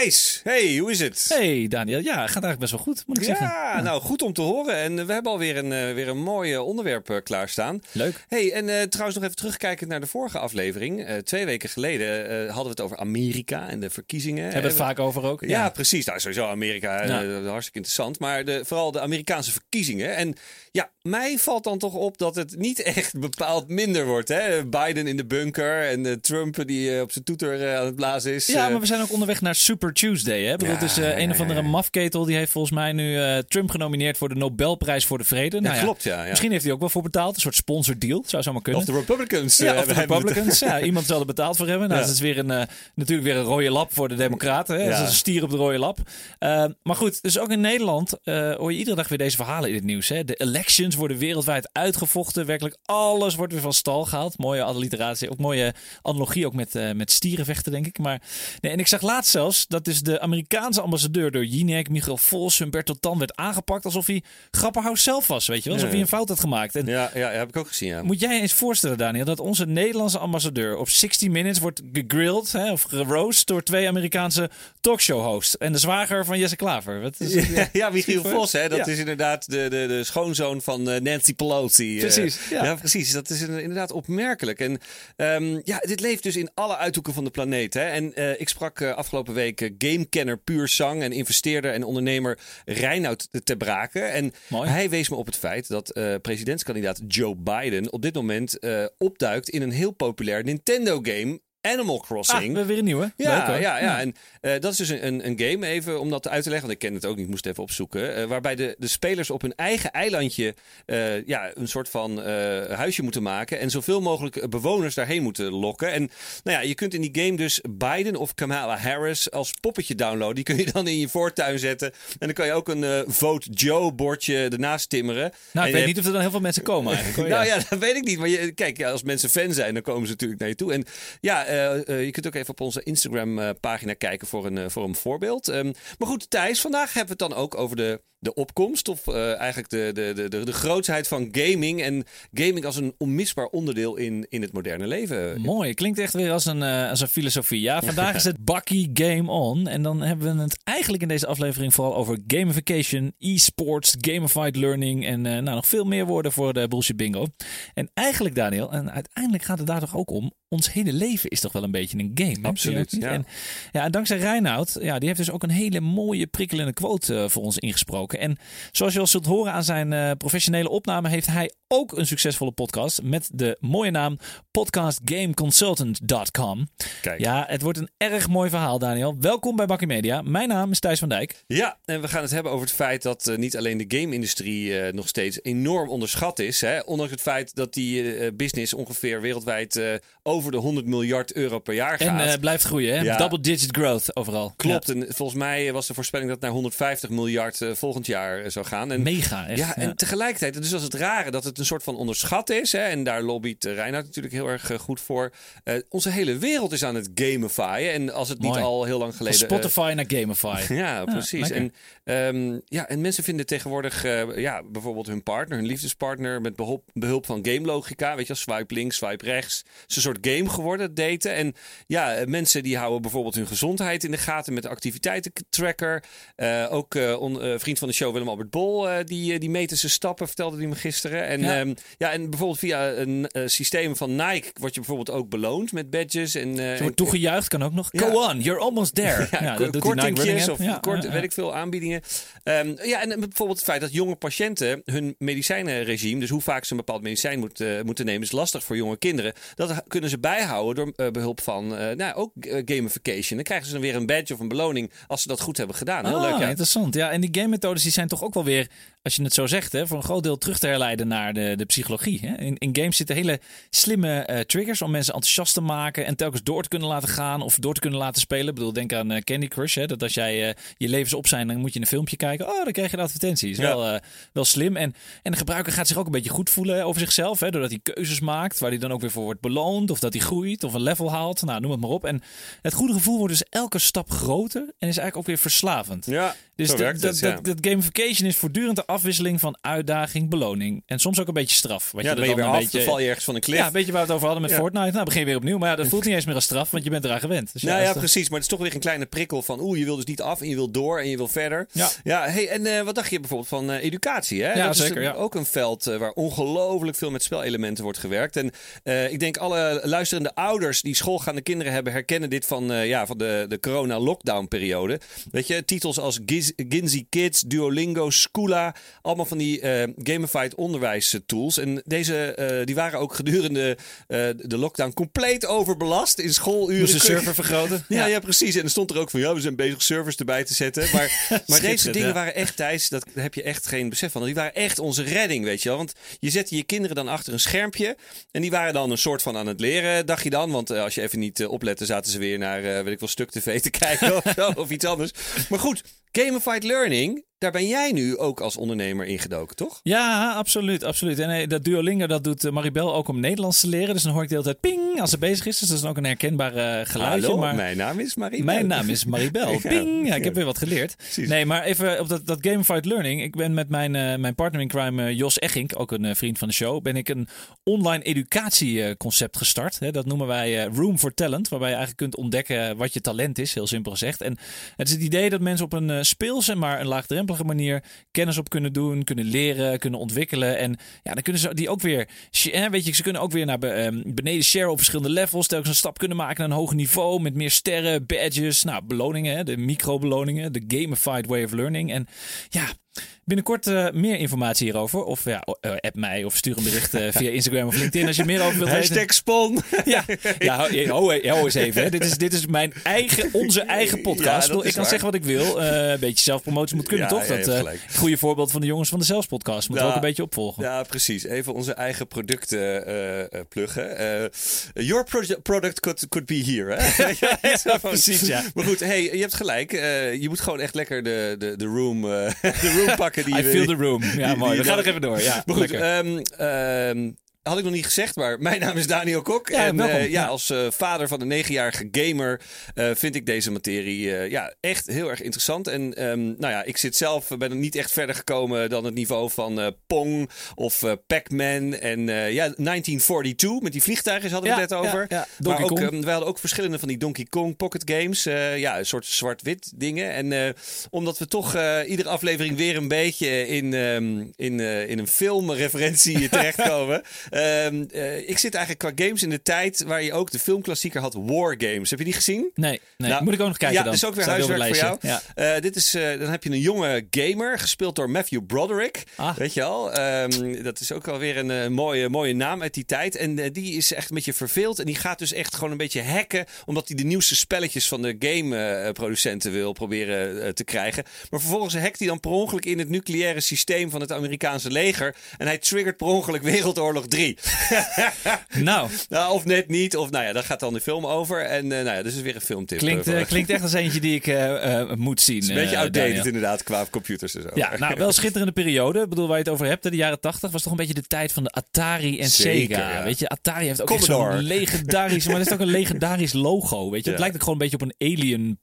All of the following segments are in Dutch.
Thijs, hey, hoe is het? Hey Daniel, ja, gaat eigenlijk best wel goed, moet ik zeggen. Ja, nou goed om te horen. En we hebben alweer een, eh, weer een mooi eh, onderwerp eh, klaarstaan. Leuk. Hey, en eh, trouwens nog even terugkijken naar de vorige aflevering. Eh, twee weken geleden eh, hadden we het over Amerika en de verkiezingen. Hebben we het vaak over ook. Ja, precies. Nou, sowieso Amerika, eh, Ja. hartstikke interessant. Maar de, vooral de Amerikaanse verkiezingen. En ja, mij valt dan toch op dat het niet echt bepaald minder wordt. Hè? Biden in de bunker en eh, Trump die eh, op zijn toeter eh, aan het blazen is. Ja, maar we zijn ook onderweg naar Super Tuesday. Hè? Ja, het is een of andere ja. mafketel die heeft volgens mij nu Trump genomineerd voor de Nobelprijs voor de Vrede. Nou ja, klopt, ja. Misschien heeft hij ook wel voor betaald. Een soort sponsor deal. Zou zomaar kunnen. Of de Republicans. ja, of de Republicans. Ja, iemand zal er betaald voor hebben. Nou, dat is weer een, natuurlijk weer een rode lap voor de Democraten. Hè? Dat is een stier op de rode lap. Maar goed, dus ook in Nederland hoor je iedere dag weer deze verhalen in het nieuws. Hè? De worden wereldwijd uitgevochten. Werkelijk alles wordt weer van stal gehaald. Mooie alliteratie. Ook mooie analogie ook met, eh, met stierenvechten, denk ik. Maar, nee, en ik zag laatst zelfs dat dus de Amerikaanse ambassadeur door Jinek, Michael Vos, Humberto Tan werd aangepakt alsof hij Grapperhaus zelf was. Weet je wel? Alsof Ja. hij een fout had gemaakt. En Ja, ja, heb ik ook gezien. Ja. moet jij eens voorstellen, Daniel, dat onze Nederlandse ambassadeur op 60 Minutes wordt gegrilled hè, of geroost door twee Amerikaanse talkshow-hosts en de zwager van Jesse Klaver. Wat is, Ja, ja, Michiel. Vos, hè, dat is inderdaad de, de, de schoonzoon van eh, Nancy Pelosi. eh. Precies, ja. precies. Dat is inderdaad opmerkelijk. En ehm, ja, dit leeft dus in alle uithoeken van de planeet. Hè. En eh, ik sprak afgelopen week gamekenner Puur Sang en investeerder en ondernemer Reinoud te Brake. En Mooi. hij wees me op het feit dat eh, presidentskandidaat Joe Biden op dit moment opduikt in een heel populair Nintendo-game. Animal Ah, we Crossing. hebben weer een nieuwe. Ja, Leuk, ja, ja, en eh, dat is dus een, een, game, even om dat uit te leggen, want ik ken het ook niet, moest even opzoeken. eh, waarbij de, de spelers op hun eigen eilandje eh, ja, een soort van huisje moeten maken. En zoveel mogelijk bewoners daarheen moeten lokken. En nou ja, je kunt in die game dus Biden of Kamala Harris als poppetje downloaden. Die kun je dan in je voortuin zetten. En dan kan je ook een Vote Joe bordje ernaast timmeren. Nou, ik weet niet of er dan heel veel mensen komen eigenlijk. nou ja, dat weet ik niet. Maar je, kijk, ja, als mensen fan zijn, dan komen ze natuurlijk naar je toe. En ja, je kunt ook even op onze Instagram-pagina kijken voor een, eh, voor een voorbeeld. Ehm, maar goed, Thijs, vandaag hebben we het dan ook over de, de opkomst. Of eh, eigenlijk de, de, de, de, de grootsheid van gaming. En gaming als een onmisbaar onderdeel in, in het moderne leven. Mooi, klinkt echt weer als een, eh, als een filosofie. Ja, vandaag is het Bucky Game On. En dan hebben we het eigenlijk in deze aflevering vooral over gamification, e-sports, gamified learning en eh, nou, nog veel meer woorden voor de bullshit bingo. En eigenlijk, Daniel, en uiteindelijk gaat het daar toch ook om. Ons hele leven is toch wel een beetje een game. Absoluut, ja. En, ja, en dankzij Reinoud, ja, die heeft dus ook een hele mooie prikkelende quote eh, voor ons ingesproken. En zoals je al zult horen aan zijn eh, professionele opname, heeft hij ook een succesvolle podcast met de mooie naam podcastgameconsultant.com. Kijk. Ja, het wordt een erg mooi verhaal, Daniel. Welkom bij Bakkie Media. Mijn naam is Thijs van Dijk. Ja, en we gaan het hebben over het feit dat eh, niet alleen de game-industrie eh, nog steeds enorm onderschat is. Hè? Ondanks het feit dat die eh, business ongeveer wereldwijd over de 100 miljard euro per jaar En gaat. eh, blijft groeien, hè? Ja. Double digit growth overal. Klopt, en volgens mij was de voorspelling dat het naar 150 miljard volgend jaar zou gaan. En, Mega, echt. ja, en Ja. tegelijkertijd, dus is het rare, dat het een soort van onderschat is. Hè, en daar lobbyt uh, Reinhard natuurlijk heel erg eh, goed voor. Eh, onze hele wereld is aan het gamifyen. En als het niet al heel lang Van geleden... eh, Spotify naar Gamify. ja, precies. en, ehm, ja, en mensen vinden tegenwoordig eh, ja, bijvoorbeeld hun partner, hun liefdespartner, met behulp, behulp van game logica. Weet je, swipe links, swipe rechts. Het is een soort game geworden, daten. En ja, eh, mensen die houden bijvoorbeeld hun gezondheid in de gaten met de activiteitentracker. Eh ook eh, on- eh, vriend van de show Willem-Albert Bol, eh, die, eh, die meten zijn stappen, vertelde hij me gisteren. En Ja. ja, ja, en bijvoorbeeld via een eh, systeem van Nike word je bijvoorbeeld ook beloond met badges. En, eh, wordt toegejuicht, kan ook nog. Ja. Go on, you're almost there. Ja, dat doet kortingjes of kort, weet ik veel, aanbiedingen. Ehm, ja, en bijvoorbeeld het feit dat jonge patiënten hun medicijnenregime, dus hoe vaak ze een bepaald medicijn moet, eh, moeten nemen, is lastig voor jonge kinderen. Dat kunnen ze bijhouden door eh, behulp van eh, nou, ook eh, gamification. Dan krijgen ze dan weer een badge of een beloning als ze dat goed hebben gedaan. Heel Ah, leuk, ja. interessant. Ja, en die game methodes die zijn toch ook wel weer, als je het zo zegt, hè, voor een groot deel terug te herleiden naar de, de psychologie. Hè. In, in games zitten hele slimme eh, triggers om mensen enthousiast te maken en telkens door te kunnen laten gaan of door te kunnen laten spelen. Ik bedoel, denk aan eh, Candy Crush. Hè, dat als jij eh, je levens op zijn, dan moet je een filmpje kijken. Oh, dan krijg je een advertentie. Is Ja. wel, wel slim. En, en de gebruiker gaat zich ook een beetje goed voelen over zichzelf. Hè, doordat hij keuzes maakt waar hij dan ook weer voor wordt beloond. Of dat hij groeit of een level haalt. Nou, noem het maar op. En het goede gevoel wordt dus elke stap groter en is eigenlijk ook weer verslavend. Ja, Dus dat, ja. dat, dat gamification is voortdurend afwisseling van uitdaging, beloning. En soms ook een beetje straf. Wat Ja, dan je weer een af, beetje, dan val je ergens van een klif. Ja, een beetje waar we het over hadden met Ja. Fortnite. Nou, begin je weer opnieuw. Maar ja, dat voelt niet eens meer als straf, want je bent eraan gewend. Dus Nou is ja, precies. Maar het is toch weer een kleine prikkel van... oeh, je wil dus niet af en je wil door en je wil verder. Ja. Ja, hey, en eh, wat dacht je bijvoorbeeld van eh, educatie? Hè? Ja, dat zeker, is ja. ook een veld eh, waar ongelooflijk veel met spelelementen wordt gewerkt. En ik denk alle luisterende ouders die schoolgaande kinderen hebben... herkennen dit van, ja, van de, de corona-lockdown-periode. Weet je, titels als Giz, Ginzy Kids, Duolingo, Schoola... allemaal van die eh, gamified onderwijstools. En deze eh, die waren ook gedurende eh, de lockdown compleet overbelast in schooluren. Moest de server vergroten? ja, ja. precies. En er stond er ook van, ja, we zijn bezig servers erbij te zetten. Maar, maar deze dingen ja. waren echt, Thijs, dat daar heb je echt geen besef van. Die waren echt onze redding, weet je wel. Want je zette je kinderen dan achter een schermpje. En die waren dan een soort van aan het leren, dacht je dan. Want eh, als je even niet eh, oplette, zaten ze weer naar, eh, weet ik wel, Stuk TV te kijken of, zo, of iets anders. Maar goed, gamified learning, daar ben jij nu ook als ondernemer ingedoken, toch? Ja, absoluut, absoluut. En eh, dat Duolingo, dat doet eh, Maribel ook om Nederlands te leren. Dus dan hoor ik de hele tijd ping als ze bezig is. Dus dat is ook een herkenbaar eh, geluidje. Hallo, maar... mijn naam is Marie. Mijn naam is Maribel. Ja. Ping! Ja, ik heb weer wat geleerd. Precies. Nee, maar even op dat, dat gamified learning. Ik ben met mijn, mijn partner in crime, Jos Echink, ook een vriend van de show, ben ik een online educatieconcept gestart. Hè, dat noemen wij Room for Talent, waarbij je eigenlijk kunt ontdekken wat je talent is, heel simpel gezegd. En het is het idee dat mensen op een speelse, maar een laagdrempelige manier kennis op kunnen doen, kunnen leren, kunnen ontwikkelen. En ja, dan kunnen ze die ook weer, weet je, ze kunnen ook weer naar ehm, beneden share op verschillende levels, telkens een stap kunnen maken naar een hoger niveau met meer sterren, badges, nou, beloningen, de microbeloningen, de gamified way of learning. En ja, Binnenkort eh, meer informatie hierover. Of ja, eh, app mij of stuur een bericht eh, via Instagram of LinkedIn als je meer over wilt weten. Hashtag spon. Ja, ja hou, hou, hou eens even. Hè. Dit, is, dit is mijn eigen, onze eigen podcast. ik kan waar. zeggen wat ik wil. Een beetje zelfpromotie moet kunnen, Ja, toch? dat goede voorbeeld van de jongens van de Zelfs podcast. Moeten we ook een beetje opvolgen. Ja, precies. Even onze eigen producten pluggen. Your product could, could be here. Hè? ja, precies, ja. Maar goed, hey, je hebt gelijk. Je moet gewoon echt lekker de, de, de, room, de room pakken. Die I feel the room. Ja, mooi. We gaan nog even door. Ja, Maar goed, ehm, ehm, had ik nog niet gezegd, maar mijn naam is Daniel Kok. Ja, en eh, ja, als eh, vader van een negenjarige gamer eh, vind ik deze materie ja, echt heel erg interessant. En ehm, nou ja, ik zit zelf, ben er niet echt verder gekomen dan het niveau van Pong of Pac-Man. En ja, 1942 met die vliegtuigen hadden we Ja, het net over. ja. Maar ook, Kong. ehm, we hadden ook verschillende van die Donkey Kong Pocket Games. ja, een soort zwart-wit dingen. En omdat we toch iedere aflevering weer een beetje in, ehm, in, in een filmreferentie terechtkomen. Ehm, eh, ik zit eigenlijk qua games in de tijd waar je ook de filmklassieker had War Games. Heb je die gezien? nee, nee. Nou, moet ik ook nog kijken ja, dan. dat is ook weer huiswerk voor jou. Ja. Eh, dit is, eh, dan heb je een jonge gamer, gespeeld door Matthew Broderick. Ah. Weet je al? Ehm, dat is ook alweer een mooie, mooie naam uit die tijd. En die is echt een beetje verveeld. En die gaat dus echt gewoon een beetje hacken. Omdat hij de nieuwste spelletjes van de gameproducenten wil proberen te krijgen. Maar vervolgens hackt hij dan per ongeluk in het nucleaire systeem van het Amerikaanse leger. En hij triggert per ongeluk Wereldoorlog 3. Nou, nou, of net niet. Of nou ja, daar gaat dan de film over. En eh, nou ja, dus is weer een filmtip. klinkt, eh, eh, klinkt echt als eentje die ik moet zien. Het is een beetje outdated inderdaad qua computers en zo. Ja, nou, wel schitterende periode. Ik bedoel, waar je het over hebt, de jaren 80 was toch een beetje de tijd van de Atari en Zeker, Sega. ja. Weet je, Atari heeft ook zo'n legendarisch, maar dat is ook een legendarisch logo. Weet je, het lijkt ook gewoon een beetje op een alien.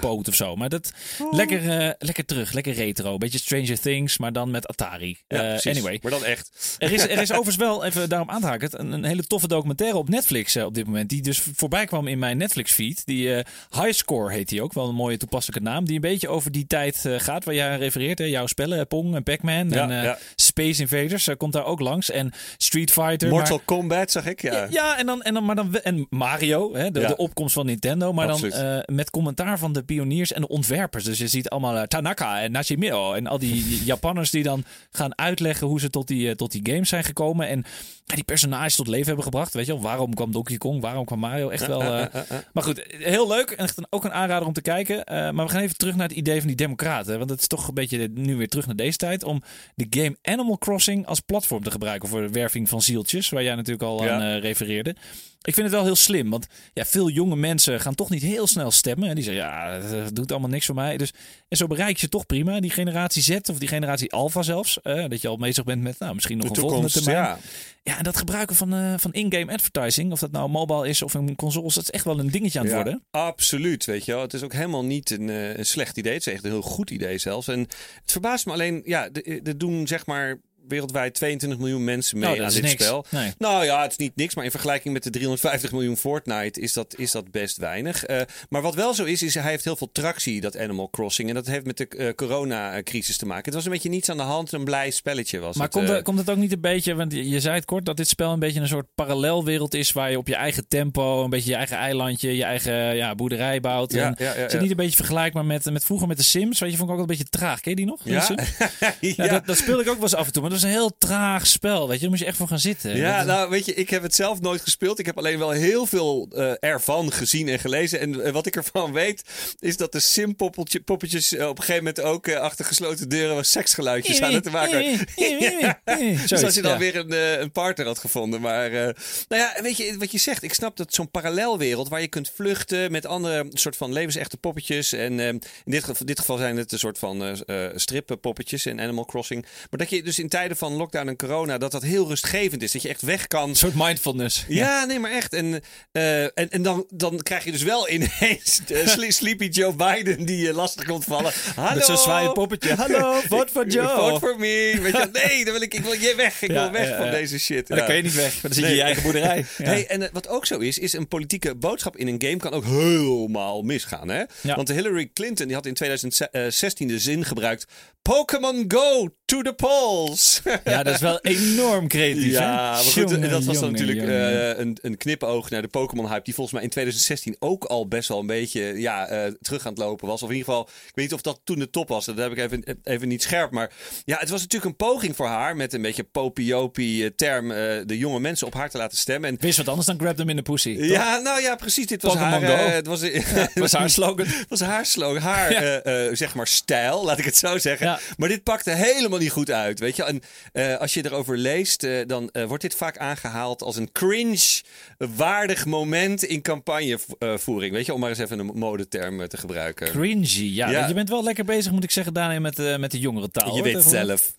Poot of zo. Maar dat lekker, eh, lekker terug, lekker retro. Beetje Stranger Things, maar dan met Atari. Ja, Eh, anyway. Maar dan echt. Er is, er is overigens wel, even daarom aan te haken, een, een hele toffe documentaire op Netflix eh, op dit moment. Die dus voorbij kwam in mijn Netflix feed. Die eh High Score heet die ook, wel een mooie toepasselijke naam. Die een beetje over die tijd eh, gaat waar jij aan refereert. Hè? Jouw spellen, eh, Pong en Pac-Man Ja, en eh, ja. Space Invaders eh, komt daar ook langs. En Street Fighter. Mortal maar- Kombat zag ik. Ja. ja, ja, en dan, en dan, maar dan, we- en Mario, hè, de, Ja. de opkomst van Nintendo, maar Absoluut. dan eh, met commentaar van de pioniers en de ontwerpers. Dus je ziet allemaal eh, Tanaka en Nashimiro en al die Japanners die dan gaan uitleggen hoe ze tot die, eh, tot die games zijn gekomen en die personages tot leven hebben gebracht. Weet je wel, waarom kwam Donkey Kong, waarom kwam Mario? Echt wel. eh, maar goed, heel leuk en echt een, ook een aanrader om te kijken. Maar we gaan even terug naar het idee van die democraten. Want het is toch een beetje nu weer terug naar deze tijd om de game Animal Crossing als platform te gebruiken voor de werving van zieltjes, waar jij natuurlijk al Ja. aan refereerde. Ik vind het wel heel slim. Want ja, veel jonge mensen gaan toch niet heel snel stemmen. En die zeggen, ja, dat doet allemaal niks voor mij. Dus, en zo bereik je toch prima. Die generatie Z of die generatie Alpha zelfs. eh, dat je al bezig bent met nou, misschien nog De een volgende toekomst, termijn. ja. Ja, en dat gebruiken van, eh, van in-game advertising, of dat nou mobile is of een consoles, dat is echt wel een dingetje aan het Ja, worden. Absoluut, weet je wel. Het is ook helemaal niet een, eh, een slecht idee. Het is echt een heel goed idee zelfs. En het verbaast me alleen, ja, er doen zeg maar wereldwijd 22 miljoen mensen mee Nou, dat aan dit niks. spel. Nee. Nou ja, het is niet niks, maar in vergelijking met de 350 miljoen Fortnite is dat, is dat best weinig. Eh, maar wat wel zo is, is hij heeft heel veel tractie, dat Animal Crossing. En dat heeft met de eh, coronacrisis te maken. Het was een beetje niets aan de hand, een blij spelletje was Maar het. komt, eh. het, komt het ook niet een beetje, want je, zei het kort, dat dit spel een beetje een soort parallelwereld is waar je op je eigen tempo, een beetje je eigen eilandje, je eigen ja, boerderij bouwt. Ja, En ja, ja, Is het niet een beetje vergelijkbaar met, met vroeger met de Sims? Weet je, vond ik ook wel een beetje traag. Ken je die nog? Ja, dat, dat speelde ik ook wel eens af en toe, maar dat was een heel traag spel. Weet je, daar moest je echt voor gaan zitten. Ja, nou weet je, ik heb het zelf nooit gespeeld. Ik heb alleen wel heel veel eh, ervan gezien en gelezen. En eh, wat ik ervan weet, is dat de sim-poppetjes eh, op een gegeven moment ook achter gesloten deuren seksgeluidjes aan het maken. Ja. Dus als je dan ja. weer een, een partner had gevonden. Maar nou ja, weet je wat je zegt? Ik snap dat zo'n parallelwereld waar je kunt vluchten met andere soort van levensechte poppetjes. En in dit, geval- dit geval zijn het een soort van strippenpoppetjes in Animal Crossing. Maar dat je dus in tijden van lockdown en corona, dat dat heel rustgevend is. Dat je echt weg kan. Een soort mindfulness. Ja, nee, maar echt. En, eh, en, en dan, dan krijg je dus wel ineens eh, Sle- Sleepy Joe Biden die je lastig komt vallen. Hallo! Met zo'n zwaaien poppetje. Hallo, vote for Joe. Vote for me. Weet je, nee, dan wil ik, ik wil je weg. Ik Ja, wil weg ja, van deze shit. Dan kan je niet weg, dan zit je Nee. je eigen boerderij. Hey, en eh, wat ook zo is, is een politieke boodschap in een game kan ook helemaal misgaan. Hè? Ja. Want Hillary Clinton die had in 2016 de zin gebruikt: Pokémon Go to the polls. Ja, dat is wel enorm creatief. hè? Ja, maar goed, Jongen, dat was dan natuurlijk eh, een, een knipoog naar de Pokémon-hype... die volgens mij in 2016 ook al best wel een beetje ja, eh, terug aan het lopen was. Of in ieder geval, ik weet niet of dat toen de top was. Dat heb ik even, even niet scherp. Maar ja, het was natuurlijk een poging voor haar... met een beetje popiopie eh, term... de jonge mensen op haar te laten stemmen. En Wist wat anders dan grab them in de pussy. toch? ja, nou ja, precies. Dit was haar... Het was, was haar slogan. was haar slogan. Haar, Ja. zeg maar, stijl. Laat ik het zo zeggen. Ja. Maar dit pakte helemaal niet goed uit. Weet je? En eh, als je erover leest, eh, dan eh, wordt dit vaak aangehaald als een cringe-waardig moment in campagnevoering. Weet je, om maar eens even een modeterm te gebruiken. Cringy, ja. Ja. Je bent wel lekker bezig, moet ik zeggen, Daniel, met, met de jongere taal. je hoor. weet zelf.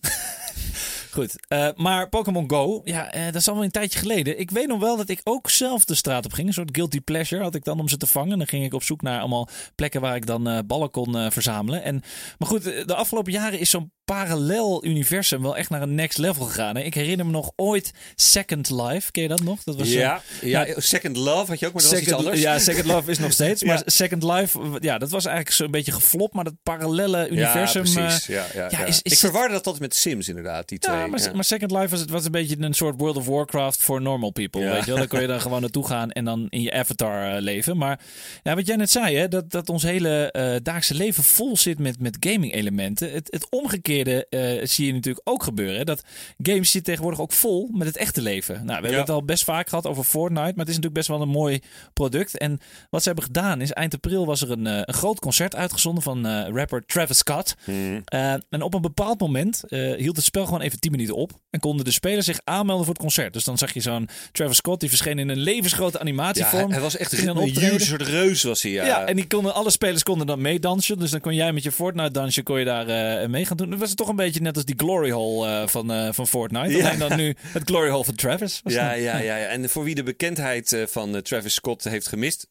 Goed, maar Pokémon Go, ja, dat is allemaal een tijdje geleden. Ik weet nog wel dat ik ook zelf de straat op ging. Een soort guilty pleasure had ik dan om ze te vangen. Dan ging ik op zoek naar allemaal plekken waar ik dan ballen kon verzamelen. En, maar goed, de afgelopen jaren is zo'n parallel universum wel echt naar een next level gegaan. Hè. Ik herinner me nog ooit Second Life. Ken je dat nog? Dat was eh, Ja, ja, ja. Second Love had je ook, maar dat was iets Second, anders. ja, Second Love is nog steeds. Maar Ja. Second Life, ja, dat was eigenlijk zo'n beetje geflopt. Maar dat parallele universum. ja, eh, precies. Ja, ja, ja, ja. is- is ik verwarde dat altijd met Sims inderdaad, die twee. Ja, maar, Second Life was, het was een beetje een soort World of Warcraft voor normal people. Ja. Weet je wel? Dan kon je dan gewoon naartoe gaan en dan in je avatar eh, leven. Maar ja, wat jij net zei, hè, dat, dat ons hele eh dagse leven vol zit met, met gaming elementen. Het, het omgekeerde eh, zie je natuurlijk ook gebeuren. hè. Dat games zitten tegenwoordig ook vol met het echte leven. Nou, we hebben Ja. het al best vaak gehad over Fortnite, maar het is natuurlijk best wel een mooi product. En wat ze hebben gedaan is, eind april was er een, eh, een groot concert uitgezonden van eh, rapper Travis Scott. Uh, en op een bepaald moment uh, hield het spel gewoon even 10 minuten op. En konden de spelers zich aanmelden voor het concert. Dus dan zag je zo'n Travis Scott, die verscheen in een levensgrote Ja, animatievorm. hij, hij was echt een soort reus was hij. Ja, Ja, en die konden, alle spelers konden dan meedansen. Dus dan kon jij met je Fortnite-dansje kon je daar eh, mee gaan doen. Was toch een beetje net als die Glory Hole eh, van, eh, van Fortnite. Ja. Alleen dan nu het Glory Hole van Travis. Ja, ja, ja, ja. En voor wie de bekendheid eh, van Travis Scott heeft gemist,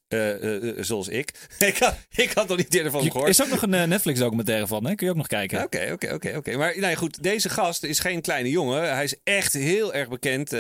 zoals ik. ik, had, ik had nog niet eerder van Je- gehoord. is ook nog een eh, Netflix-documentaire van, hè? Kun je ook nog kijken. Oké, oké, oké, oké. Maar nou ja, goed, deze gast is geen kleine jongen. Hij is echt heel erg bekend,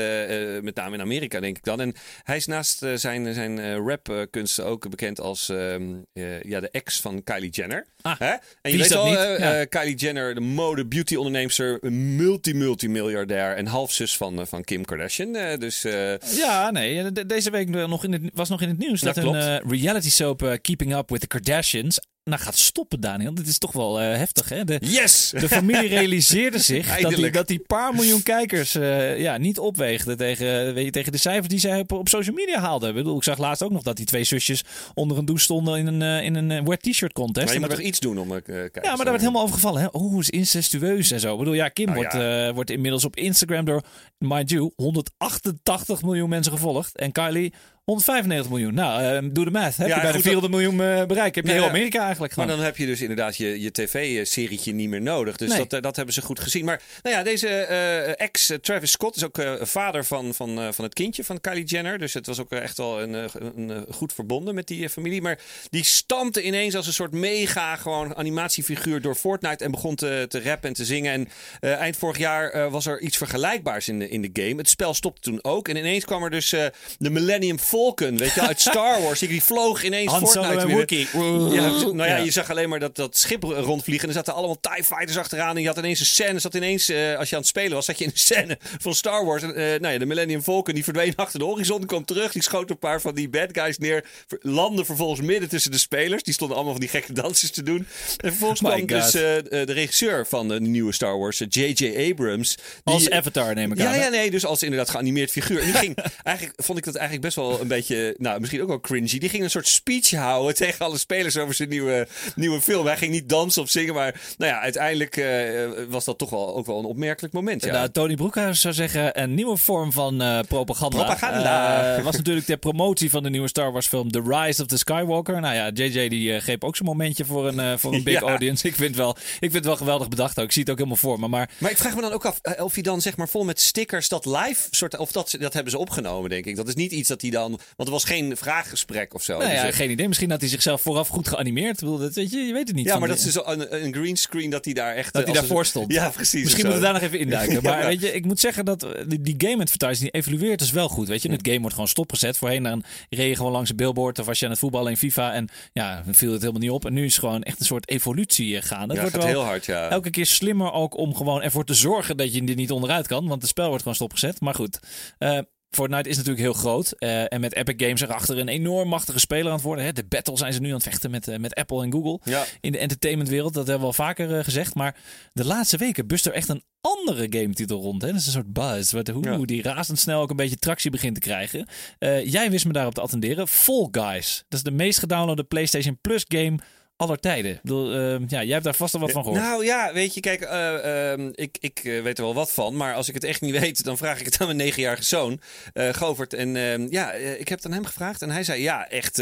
met name in Amerika denk ik dan. En hij is naast zijn, zijn rapkunsten ook bekend als ehm, eh, ja, de ex van Kylie Jenner. Ah, Hè? En je weet Ja. eh, Kylie Jenner, de mode-beauty onderneemster, een multi-multimiljardair en halfzus van, eh, van Kim Kardashian. Eh, dus eh, Ja, nee. de- deze week nog in het, was nog in het nieuws Dat dat, een reality soap Keeping Up with the Kardashians nou gaat stoppen, Daniel. Dit is toch wel eh, heftig, hè? De, yes! de familie realiseerde zich dat die, dat die paar miljoen kijkers eh, ja, niet opweegden tegen, weet je, tegen de cijfers die zij op, op social media haalden. Ik, bedoel, ik zag laatst ook nog dat die twee zusjes onder een douche stonden in een, eh, in een eh, wet t-shirt contest. Maar je moet toch iets doen om... eh kijkers, ja, maar daar werd helemaal over gevallen. Hè? Oh, is incestueus en zo. Ik bedoel, ja, Kim Nou wordt, ja. eh, wordt inmiddels op Instagram door, mind you, 188 miljoen mensen gevolgd. En Kylie 195 miljoen. Nou, eh, doe de math. Heb Ja, je bij de goed, 400 miljoen eh, bereikt. Heb je heel. Amerika eigenlijk Maar dan heb je dus inderdaad je, je tv-serietje niet meer nodig. Dus Nee. dat, eh, dat hebben ze goed gezien. Maar nou ja, deze eh, ex, Travis Scott, is ook vader van, van, van het kindje van Kylie Jenner. Dus het was ook echt wel een, een, goed verbonden met die familie. Maar die stampte ineens als een soort mega gewoon animatiefiguur door Fortnite en begon te, te rappen en te zingen. En eind vorig jaar was er iets vergelijkbaars in de, in de game. Het spel stopte toen ook. En ineens kwam er dus de Millennium Falcon, weet je, uit Star Wars. Die, vloog ineens Han Fortnite. Wookie. Ja, nou ja, Ja. je zag alleen maar dat, dat schip rondvliegen. En er zaten allemaal TIE Fighters achteraan. En je had ineens een scène. Zat ineens, eh, als je aan het spelen was, zat je in een scène van Star Wars. En, eh, nou ja, de Millennium Falcon die verdween achter de horizon. kwam terug. Die schoot een paar van die bad guys neer. Landde vervolgens midden tussen de spelers. Die stonden allemaal van die gekke dansjes te doen. En vervolgens My kwam God. dus eh, de regisseur van de nieuwe Star Wars, J.J. Abrams. die- Als Avatar neem ik aan. ja, hè? ja, nee, dus als inderdaad geanimeerd figuur. En die ging, eigenlijk vond ik dat eigenlijk best wel een beetje, nou, misschien ook wel cringy. Die ging een soort speech houden tegen alle spelers over zijn nieuwe, nieuwe film. Hij ging niet dansen of zingen, maar nou ja, uiteindelijk eh, was dat toch wel ook wel een opmerkelijk moment. Ja. Nou, Tony Broekhuis zou zeggen een nieuwe vorm van eh, propaganda. Propaganda. Eh, was natuurlijk ter promotie van de nieuwe Star Wars film The Rise of the Skywalker. Nou ja, JJ die greep ook zo'n momentje voor een, voor een big Ja. audience. Ik vind, het wel, ik vind het wel geweldig bedacht ook. Ik zie het ook helemaal voor me. Maar Maar ik vraag me dan ook af of hij dan zeg maar vol met stickers dat live soort, of dat, dat hebben ze opgenomen, denk ik. Dat is niet iets dat hij dan, want er was geen vraaggesprek of zo. nou ja, Dus, eh, geen idee. Misschien had hij zichzelf vooraf goed geanimeerd. Ik bedoel, dat, weet je, je weet het niet. ja, maar de- dat is dus een, een green screen dat hij daar echt Dat eh, hij als daarvoor stond. Ja, precies. Misschien moeten we daar nog even induiken. Maar weet je, ik moet zeggen dat eh, die, die game advertising die evolueert dus wel goed. Weet je, het game wordt gewoon stopgezet. Voorheen dan reed je gewoon langs een billboard of was je aan het voetballen in FIFA en ja, dan viel het helemaal niet op. En nu is gewoon echt een soort evolutie eh, gaande. Het Ja, wordt gaat wel heel hard, ja. elke keer slimmer ook om gewoon ervoor te zorgen dat je er niet onderuit kan. Want het spel wordt gewoon stopgezet. Maar goed. eh, Fortnite is natuurlijk heel groot. eh, en met Epic Games erachter een enorm machtige speler aan het worden. Hè. De battle zijn ze nu aan het vechten met, eh, met Apple en Google Ja. in de entertainmentwereld. Dat hebben we al vaker eh, gezegd. Maar de laatste weken bust er echt een andere game-titel rond. Hè? Dat is een soort buzz. Wat, hoe Ja. die razendsnel ook een beetje tractie begint te krijgen. Jij wist me daarop te attenderen. Fall Guys. Dat is de meest gedownloade PlayStation Plus game aller tijden. Ik bedoel, eh, ja, jij hebt daar vast al wat van gehoord. Nou ja, weet je, kijk, eh, ehm, ik, ik eh, weet er wel wat van. Maar als ik het echt niet weet, dan vraag ik het aan mijn negenjarige zoon, eh Govert. En ehm, ja, ik heb het aan hem gevraagd. En hij zei, ja, echt,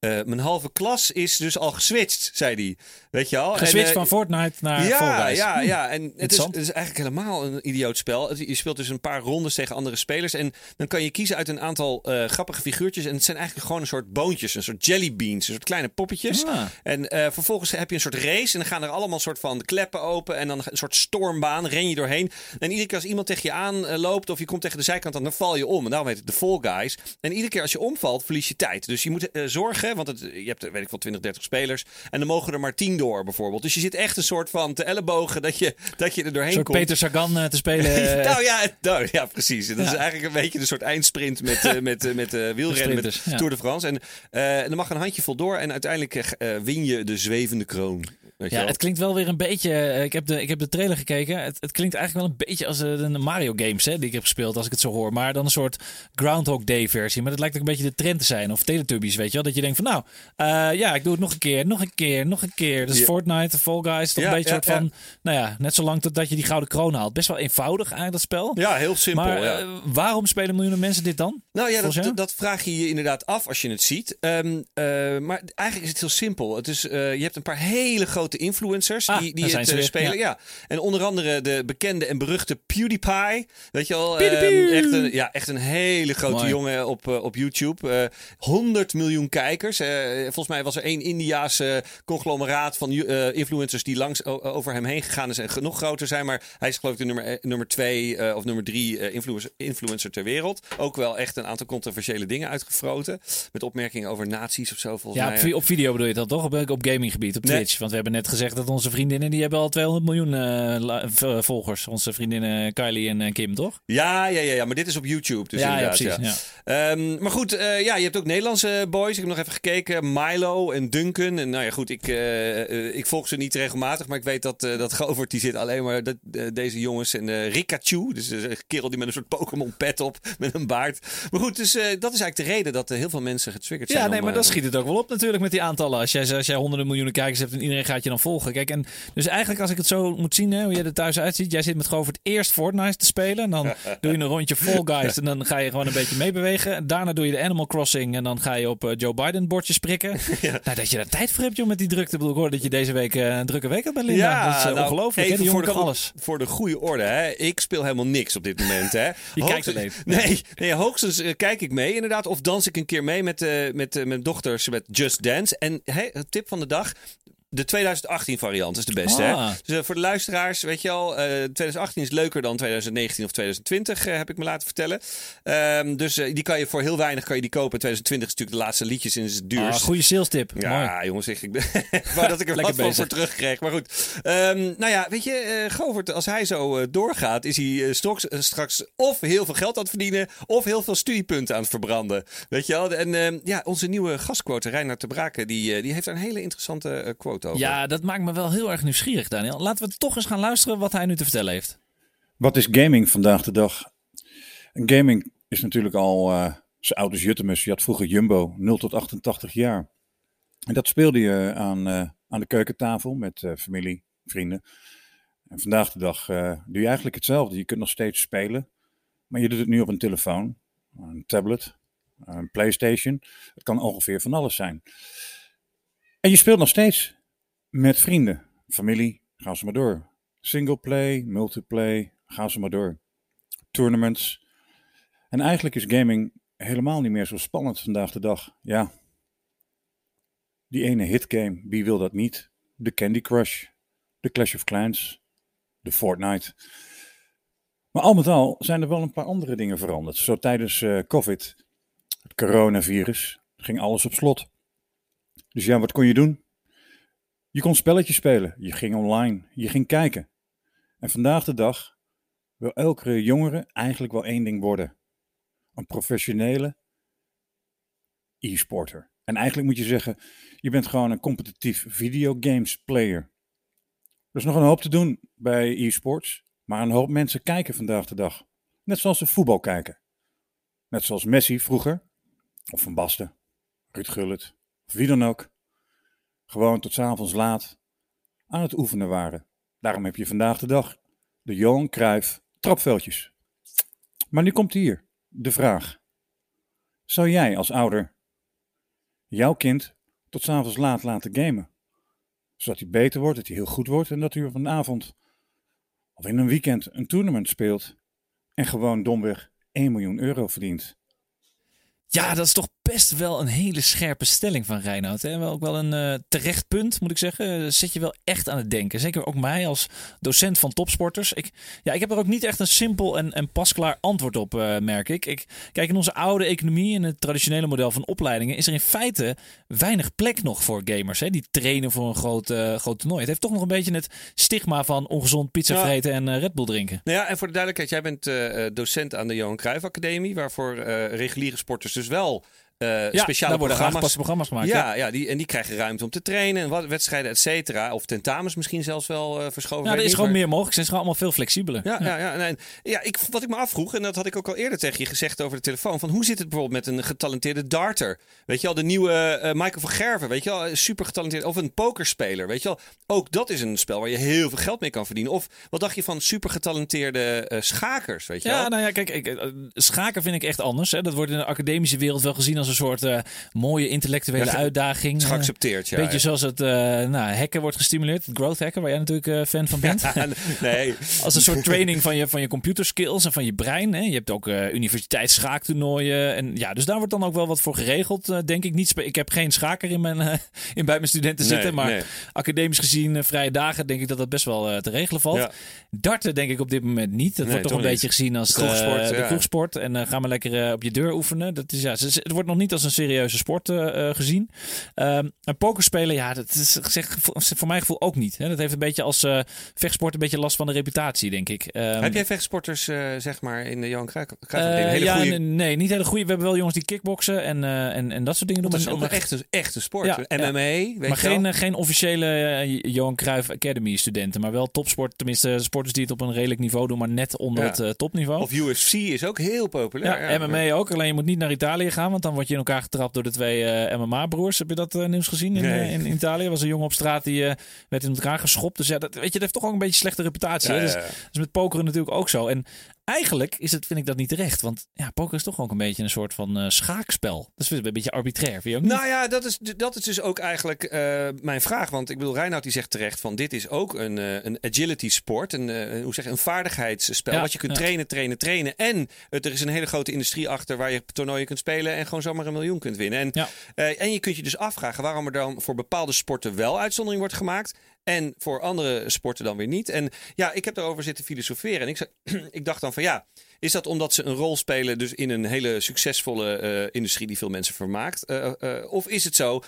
mijn halve klas is dus al geswitcht, zei hij. Weet je al? Geswitcht En, van Fortnite naar ja, ja, ja. En het is, het is eigenlijk helemaal een idioot spel. Je speelt dus een paar rondes tegen andere spelers. En dan kan je kiezen uit een aantal grappige figuurtjes. En het zijn eigenlijk gewoon een soort boontjes, een soort jellybeans, een soort kleine poppetjes. Ah. En eh, vervolgens heb je een soort race. En dan gaan er allemaal een soort van kleppen open. En dan een soort stormbaan. Ren je doorheen. En iedere keer als iemand tegen je aan loopt. Of je komt tegen de zijkant. Dan val je om. En daarom heet het de Fall Guys. En iedere keer als je omvalt, verlies je tijd. Dus je moet eh, zorgen. Want het, je hebt, weet ik wel, 20, 30 spelers. En dan mogen er maar 10 door bijvoorbeeld. Dus je zit echt een soort van te ellebogen. Dat je, dat je er doorheen komt. Peter Sagan eh, te spelen. nou ja, nou, ja, precies. Dat is eigenlijk een beetje een soort eindsprint met, met, met wielrennen, met ja. Tour de France. En, en dan mag een handje vol door en uiteindelijk win je de zwevende kroon. Weet Ja, het klinkt wel weer een beetje. eh, Ik heb de, ik heb de trailer gekeken. Het, het klinkt eigenlijk wel een beetje als eh, de Mario games hè, die ik heb gespeeld, als ik het zo hoor. Maar dan een soort Groundhog Day versie. Maar dat lijkt ook een beetje de trend te zijn. Of Teletubbies, weet je wel. Dat je denkt van nou, eh, ja, ik doe het nog een keer, nog een keer, nog een keer. Dus Ja. Fortnite, Fall Guys, toch Ja, een beetje ja, soort van, nou ja, net zolang totdat je die gouden kroon haalt. Best wel eenvoudig eigenlijk dat spel. Ja, heel simpel. maar ja. eh, waarom spelen miljoenen mensen dit dan? Nou ja, dat, dat, vraag je je inderdaad af als je het ziet. Ehm, eh, maar eigenlijk is het heel simpel. Het is, eh, je hebt een paar hele grote influencers Ah, die, die het eh, weer, spelen. Ja. En onder andere de bekende en beruchte PewDiePie. Weet je wel? PewDiePie. ehm, echt, een, ja, echt een hele grote Mooi. jongen op, eh, op YouTube. Eh 100 miljoen kijkers. Eh, volgens mij was er één Indiaanse conglomeraat van eh, influencers die langs over hem heen gegaan is en nog groter zijn. Maar hij is geloof ik de nummer, eh, nummer twee eh, of nummer drie eh, influencer, influencer ter wereld. Ook wel echt een aantal controversiële dingen uitgefroten. Met opmerkingen over nazi's of zo volgens Ja, mij. op, vi- op video bedoel je dat toch? Op, op gaminggebied, op Nee. Twitch. Want we hebben net gezegd dat onze vriendinnen, die hebben al 200 miljoen eh, v- volgers. Onze vriendinnen Kylie en eh, Kim, toch? Ja, ja, ja, ja, maar dit is op YouTube. Dus ja, ja, precies. ja. Ehm, maar goed, eh, ja, je hebt ook Nederlandse boys. Ik heb nog even gekeken. Milo en Duncan. En nou ja, goed, ik, eh, eh, ik volg ze niet regelmatig. Maar ik weet dat, eh dat Govert, die zit alleen maar dat, eh, deze jongens. En eh Rikachu, dus een kerel die met een soort Pokémon pet op. Met een baard. Maar goed, dus eh, dat is eigenlijk de reden dat eh, heel veel mensen getriggerd zijn. Ja, nee, om, maar eh, dan schiet het ook wel op natuurlijk met die aantallen. Als jij, als jij honderden miljoenen kijkers hebt en iedereen gaat je dan volgen. Kijk, en dus eigenlijk als ik het zo moet zien, hè, hoe jij er thuis uitziet. Jij zit met Govert eerst Fortnite te spelen. En dan doe je een rondje Fall Guys. En dan ga je gewoon een beetje meebewegen. En daarna doe je de Animal Crossing. En dan ga je op eh, Joe Biden bordjes prikken. Nou, dat je daar tijd voor hebt, joh, met die drukte. Ik bedoel, Ik hoor dat je deze week eh, een drukke week had bij Linda. dat is eh, nou, ongelooflijk. even voor de, alles. Voor de goede orde, hè. Ik speel helemaal niks op dit moment, hè. Je kijkt alleen. Nee, nee hoogstens kijk ik mee inderdaad. Of dans ik een keer mee met, eh, met mijn dochters met Just Dance. En het tip van de dag... De 2018 variant is de beste. Ah. Hè? Dus eh, voor de luisteraars, weet je al, eh 2018 is leuker dan 2019 of 2020, eh, heb ik me laten vertellen. Ehm, dus eh, die kan je voor heel weinig kan je die kopen. 2020 is natuurlijk de laatste liedjes en is het Ah, duurst. goede sales tip. Mooi. Ja, jongens, ik, ik ben- wou dat ik er wat voor terugkreeg. Maar goed. Ehm, nou ja, weet je, eh Govert, als hij zo eh, doorgaat, is hij eh, straks, eh, straks of heel veel geld aan het verdienen, of heel veel studiepunten aan het verbranden. Weet je wel? En ehm, ja, onze nieuwe gastquote, Reinhard de Braken, die, eh, die heeft een hele interessante eh, over. Ja, dat maakt me wel heel erg nieuwsgierig, Daniel. Laten we toch eens gaan luisteren wat hij nu te vertellen heeft. Wat is gaming vandaag de dag? Gaming is natuurlijk al eh zo oud als Juttemus. Je had vroeger Jumbo, 0 tot 88 jaar. En dat speelde je aan, eh, aan de keukentafel met eh, familie, vrienden. En vandaag de dag eh, doe je eigenlijk hetzelfde. Je kunt nog steeds spelen, maar je doet het nu op een telefoon, een tablet, een PlayStation. Het kan ongeveer van alles zijn. En je speelt nog steeds met vrienden, familie, gaan ze maar door. Single play, multiplay, gaan ze maar door. Tournaments. En eigenlijk is gaming helemaal niet meer zo spannend vandaag de dag. Ja. Die ene hitgame, wie wil dat niet? De Candy Crush, de Clash of Clans, de Fortnite. Maar al met al zijn er wel een paar andere dingen veranderd. Zo tijdens eh, COVID, het coronavirus, ging alles op slot. Dus ja, wat kon je doen? Je kon spelletjes spelen, je ging online, je ging kijken. En vandaag de dag wil elke jongere eigenlijk wel één ding worden: een professionele e-sporter. En eigenlijk moet je zeggen, je bent gewoon een competitief videogames player. Er is nog een hoop te doen bij e-sports, maar een hoop mensen kijken vandaag de dag. Net zoals ze voetbal kijken. Net zoals Messi vroeger, of Van Basten, Ruud Gullit, of wie dan ook. Gewoon tot avonds laat aan het oefenen waren. Daarom heb je vandaag de dag de Johan Cruijff trapveldjes. Maar nu komt hier de vraag. Zou jij als ouder jouw kind tot 's avonds laat laten gamen? Zodat hij beter wordt, dat hij heel goed wordt en dat hij op een avond of in een weekend een tournament speelt en gewoon domweg 1 miljoen euro verdient? Ja, dat is toch best wel een hele scherpe stelling van Reinoud. Hè? Wel ook wel een eh, terecht punt, moet ik zeggen. Eh, Zet je wel echt aan het denken. Zeker ook mij als docent van topsporters. Ik, ja, ik heb er ook niet echt een simpel en, en pasklaar antwoord op, eh, merk ik. ik. Kijk, in onze oude economie en het traditionele model van opleidingen... is er in feite weinig plek nog voor gamers. Hè? Die trainen voor een groot, groot toernooi. Het heeft toch nog een beetje het stigma van ongezond pizza Ja. vreten en Red Bull drinken. Nou ja, en voor de duidelijkheid, jij bent docent aan de Johan Cruijff Academie, waarvoor reguliere sporters dus wel Ja, speciale worden programma's programma's gemaakt. Ja, ja die, en die krijgen ruimte om te trainen en wat, wedstrijden, et cetera. Of tentamens misschien zelfs wel eh, verschoven. Ja, weet er is niet, gewoon maar- meer mogelijk. Ze zijn gewoon allemaal veel flexibeler. Ja, ja. Ja, ja ik, wat ik me afvroeg, en dat had ik ook al eerder tegen je gezegd over de telefoon. Van hoe zit het bijvoorbeeld met een getalenteerde darter? Weet je al, de nieuwe eh, Michael van Gerven, weet je wel, super getalenteerd. Of een pokerspeler, weet je wel. Ook dat is een spel waar je heel veel geld mee kan verdienen. Of wat dacht je van super getalenteerde eh, schakers, weet je Ja, wel? nou ja, kijk, ik, eh, schaken vind ik echt anders. Hè. Dat wordt in de academische wereld wel gezien als een soort eh, mooie intellectuele Ja, uitdaging. is Eh, geaccepteerd, ja. Beetje ja. zoals het eh nou, hacken wordt gestimuleerd. Het growth hacken, waar jij natuurlijk fan van bent. nee, Als een soort training van je, van je computerskills en van je brein. Hè. Je hebt ook universiteitsschaaktoernooien. En ja, dus daar wordt dan ook wel wat voor geregeld, denk ik. Niet ik heb geen schaker in, mijn, in bij mijn studenten Nee, zitten. Maar nee. academisch gezien, vrije dagen, denk ik dat dat best wel te regelen valt. Ja. Darten denk ik op dit moment niet. Dat Nee, wordt toch een niet. beetje gezien als De kroegsport, de kroegsport. En ga maar lekker op je deur oefenen. Dat is, ja, het wordt nog niet als een serieuze sport eh, eh, gezien. Ehm en pokerspelen, ja, dat is zeg, voor, mijn gevoel ook niet. Hè. Dat heeft een beetje als eh, vechtsport een beetje last van de reputatie, denk ik. Ehm, Heb jij vechtsporters, zeg maar, in de Johan Cruijff? Hele ja, goede... nee, niet hele goede. We hebben wel jongens die kickboksen en, en, en dat soort dingen doen. Dat is ook een echte sport. Ja, MMA, ja. weet maar je geen, wel? geen officiële Johan Cruijff Academy studenten. Maar wel topsport. Tenminste, sporters die het op een redelijk niveau doen. Maar net onder het topniveau. Of UFC is ook heel populair. ja, MMA ook. Alleen je moet niet naar Italië gaan. Want dan word je in elkaar getrapt door de twee eh, MMA-broers. Heb je dat eh, nieuws gezien in, Nee. eh, in, in Italië? was een jongen op straat die werd in elkaar geschopt. Dus ja, dat, weet je, dat heeft toch ook een beetje slechte reputatie. Ja, hè? Dus, ja, ja. met pokeren natuurlijk ook zo. En eigenlijk is het, vind ik dat niet terecht. Want ja, poker is toch ook een beetje een soort van eh, schaakspel. Dat is een beetje arbitrair, vind je ook niet? Nou ja, dat is, dat is dus ook eigenlijk eh, mijn vraag. Want ik bedoel, Reinoud die zegt terecht van dit is ook een, eh, een agility sport. Een, hoe zeg een vaardigheidsspel. Ja, wat je kunt ja. trainen, trainen, trainen. En het, er is een hele grote industrie achter waar je toernooien kunt spelen en gewoon zomaar een miljoen kunt winnen. En, Ja. en je kunt je dus afvragen waarom er dan voor bepaalde sporten wel uitzondering wordt gemaakt. En voor andere sporten dan weer niet. En ja, ik heb daarover zitten filosoferen. En ik, ik dacht dan van ja, is dat omdat ze een rol spelen dus in een hele succesvolle eh, industrie die veel mensen vermaakt? Eh, eh, of is het zo,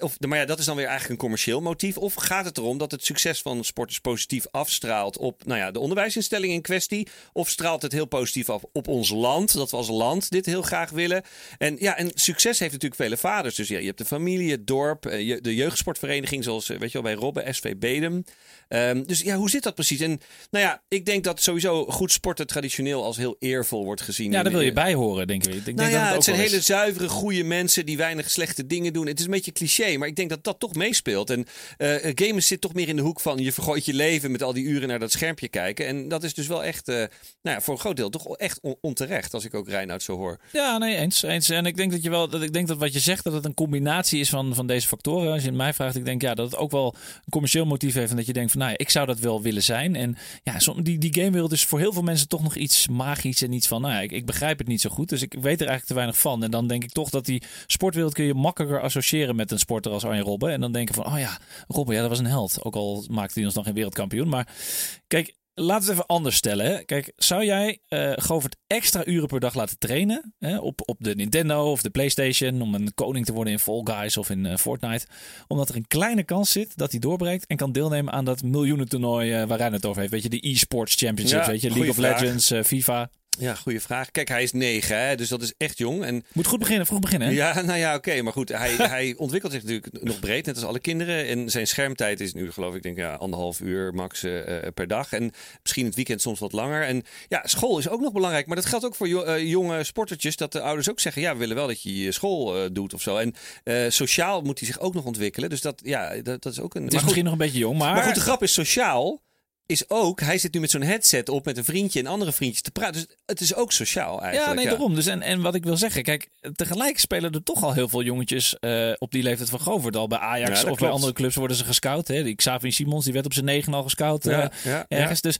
of, maar ja, dat is dan weer eigenlijk een commercieel motief. Of gaat het erom dat het succes van sporters positief afstraalt op nou ja, de onderwijsinstelling in kwestie? Of straalt het heel positief af op ons land, dat we als land dit heel graag willen? En ja, en succes heeft natuurlijk vele vaders. Dus ja, je hebt de familie, het dorp, de jeugdsportvereniging zoals, weet je wel, bij Robben, SV Bedem. Ehm, dus ja, hoe zit dat precies? En nou ja, ik denk dat sowieso goed sporten traditioneel als heel eervol wordt gezien. ja, daar wil je in- bij horen, denk ik. ik denk nou dat ja, het zijn hele zuivere, goede mensen die weinig slechte dingen doen. Het is een beetje cliché, maar ik denk dat dat toch meespeelt. En eh gamers zit toch meer in de hoek van je vergooit je leven met al die uren naar dat schermpje kijken. En dat is dus wel echt, eh, nou ja, voor een groot deel toch echt on- onterecht als ik ook Reinoud zo hoor. Ja, nee, eens, eens. En ik denk dat je wel, dat ik denk dat wat je zegt, dat het een combinatie is van, van deze factoren. Als je het mij vraagt, ik denk ja, dat het ook wel een commercieel motief heeft. En dat je denkt van, nou ja, ik zou dat wel willen zijn. En ja, die, die gamewereld is voor heel veel mensen toch nog iets magisch en iets van, nou ja, ik, ik begrijp het niet zo goed. Dus ik weet er eigenlijk te weinig van. En dan denk ik toch dat die sportwereld kun je makkelijker associëren met een sporter als Arjen Robben. En dan denken van, oh ja, Robben, ja, dat was een held. Ook al maakte hij ons nog geen wereldkampioen. Maar kijk, Laten we het even anders stellen. Hè. Kijk, zou jij eh Govert extra uren per dag laten trainen hè, op, op de Nintendo of de PlayStation om een koning te worden in Fall Guys of in eh, Fortnite, omdat er een kleine kans zit dat hij doorbreekt en kan deelnemen aan dat miljoenentoernooi eh waar hij het over heeft. Weet je, de e-sports championships, Ja, weet je, League of vraag. Legends, FIFA. Ja, goede vraag. Kijk, hij is negen, hè, dus dat is echt jong. En Moet goed beginnen, vroeg beginnen. hè? Ja, nou ja, oké. maar goed, hij, hij ontwikkelt zich natuurlijk nog breed, net als alle kinderen. En zijn schermtijd is nu, geloof ik, denk, ja, anderhalf uur max eh, eh, per dag. En misschien het weekend soms wat langer. En ja, school is ook nog belangrijk. Maar dat geldt ook voor jo- eh, jonge sportertjes. Dat de ouders ook zeggen, ja, we willen wel dat je je school doet of zo. En sociaal moet hij zich ook nog ontwikkelen. Dus dat, ja, dat, dat is ook een... Het is goed, misschien nog een beetje jong, maar, maar goed, de grap is sociaal. Is ook, hij zit nu met zo'n headset op met een vriendje en andere vriendjes te praten. Dus het is ook sociaal eigenlijk. Ja, nee, daarom. Dus en, en wat ik wil zeggen, kijk, tegelijk spelen er toch al heel veel jongetjes eh, op die leeftijd van Govert al bij Ja, Ajax of bij andere clubs worden ze gescout. Hè. Die Xavi Simons, die werd op zijn negen al gescout eh, Ja, ja. ergens. Dus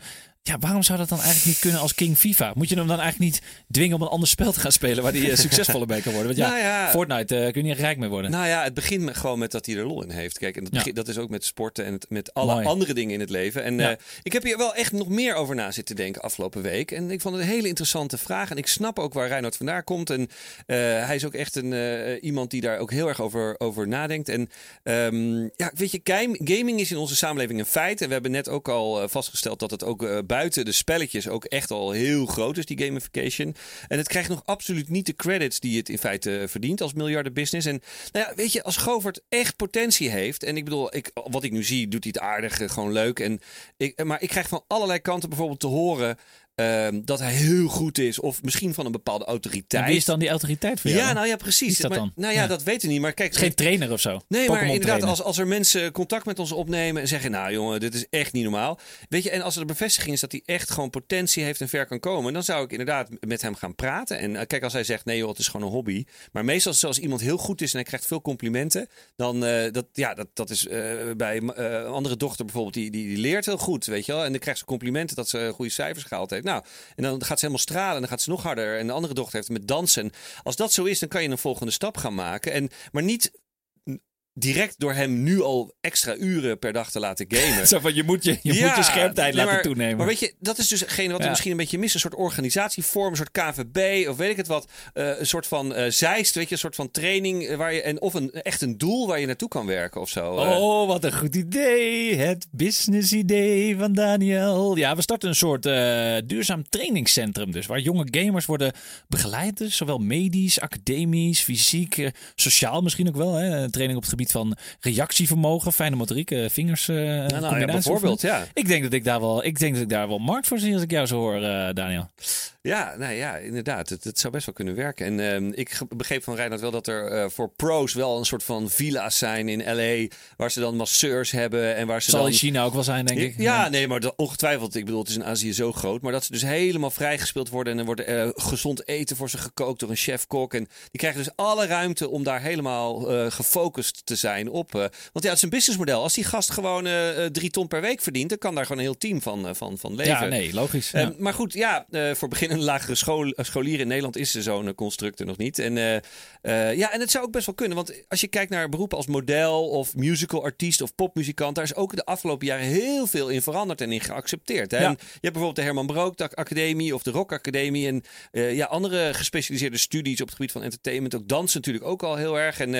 ja, waarom zou dat dan eigenlijk niet kunnen als King FIFA? Moet je hem dan eigenlijk niet dwingen om een ander spel te gaan spelen waar hij eh, succesvoller bij kan worden? Want ja, Nou ja. Fortnite eh, kun je niet rijk mee worden. Nou ja, het begint met, gewoon met dat hij er lol in heeft. Kijk, en dat, Ja. begint- dat is ook met sporten en het- met alle Mooi. andere dingen in het leven. En Ja. eh, ik heb hier wel echt nog meer over na zitten denken afgelopen week. En ik vond het een hele interessante vraag. En ik snap ook waar Reinhard vandaan komt. En hij is ook echt een, iemand die daar ook heel erg over, over nadenkt. En ehm, ja, weet je, gaming is in onze samenleving een feit. En we hebben net ook al vastgesteld dat het ook buiten de spelletjes ook echt al heel groot is, die gamification. En het krijgt nog absoluut niet de credits die het in feite eh, verdient als miljardenbusiness. En nou ja, weet je, als Govert echt potentie heeft. En ik bedoel, ik, wat ik nu zie, doet hij het aardig, eh, gewoon leuk. En ik, maar ik krijg van allerlei kanten bijvoorbeeld te horen ehm, dat hij heel goed is. Of misschien van een bepaalde autoriteit. En wie is dan die autoriteit voor jou? Ja, nou ja, precies. Is dat maar, dan? Nou ja, Ja. dat weten we niet. Maar kijk, geen trainer of zo. Nee, maar inderdaad, als, als er mensen contact met ons opnemen en zeggen: Nou, jongen, dit is echt niet normaal. Weet je, en als er de bevestiging is dat hij echt gewoon potentie heeft en ver kan komen, dan zou ik inderdaad met hem gaan praten. En eh, kijk, als hij zegt: Nee, joh, het is gewoon een hobby. Maar meestal, zoals iemand heel goed is en hij krijgt veel complimenten, dan eh, dat, ja, dat, dat is eh, bij eh, een andere dochter bijvoorbeeld, die, die, die leert heel goed, weet je wel. En dan krijgt ze complimenten dat ze goede cijfers gehaald heeft. Nou, en dan gaat ze helemaal stralen en dan gaat ze nog harder. En de andere dochter heeft met dansen. Als dat zo is, dan kan je een volgende stap gaan maken. En, maar niet direct door hem nu al extra uren per dag te laten gamen. Zo van, je moet je, je, moet je schermtijd nee, laten toenemen. Maar weet je, dat is dus hetgene wat we Ja. misschien een beetje missen. Een soort organisatievorm, een soort KVB of weet ik het wat. Eh, een soort van eh zeist, weet je, een soort van training. eh, Waar je, en, of een, echt een doel waar je naartoe kan werken of zo. Oh, wat een goed idee. Het business idee van Daniel. Ja, we starten een soort duurzaam trainingscentrum dus. Waar jonge gamers worden begeleid. Dus, zowel medisch, academisch, fysiek, sociaal misschien ook wel. Hè? Training op het gebied gebied van reactievermogen, fijne motoriek, uh, vingers. Uh, nou, nou ja, bijvoorbeeld, ja. Ik denk dat ik daar wel, ik denk dat ik daar wel markt voor zie als ik jou zo hoor, uh, Daniel. Ja, nou ja, inderdaad. Het, het zou best wel kunnen werken. En uh, ik begreep van Reinhard wel dat er voor pro's wel een soort van villa's zijn in LA. Waar ze dan masseurs hebben. En waar ze Zal dan... in China ook wel zijn, denk ik. Ja, nee, maar dat, ongetwijfeld. Ik bedoel, het is in Azië zo groot. Maar dat ze dus helemaal vrijgespeeld worden. En er wordt gezond eten voor ze gekookt door een chef-kok. En die krijgen dus alle ruimte om daar helemaal gefocust te zijn op. want ja, het is een businessmodel. Als die gast gewoon drie ton per week verdient, dan kan daar gewoon een heel team van, van, van leven. Ja, nee, logisch. Ja. maar goed, ja, voor beginnen een lagere school, scholier in Nederland is er zo'n constructor nog niet. En, ja, en het zou ook best wel kunnen. Want als je kijkt naar beroepen als model of musical artiest of popmuzikant, daar is ook de afgelopen jaren heel veel in veranderd en in geaccepteerd. Hè? Ja. En je hebt bijvoorbeeld de Herman Brook Academie of de Rock Academie. En uh, ja, andere gespecialiseerde studies op het gebied van entertainment. Ook dans natuurlijk ook al heel erg. En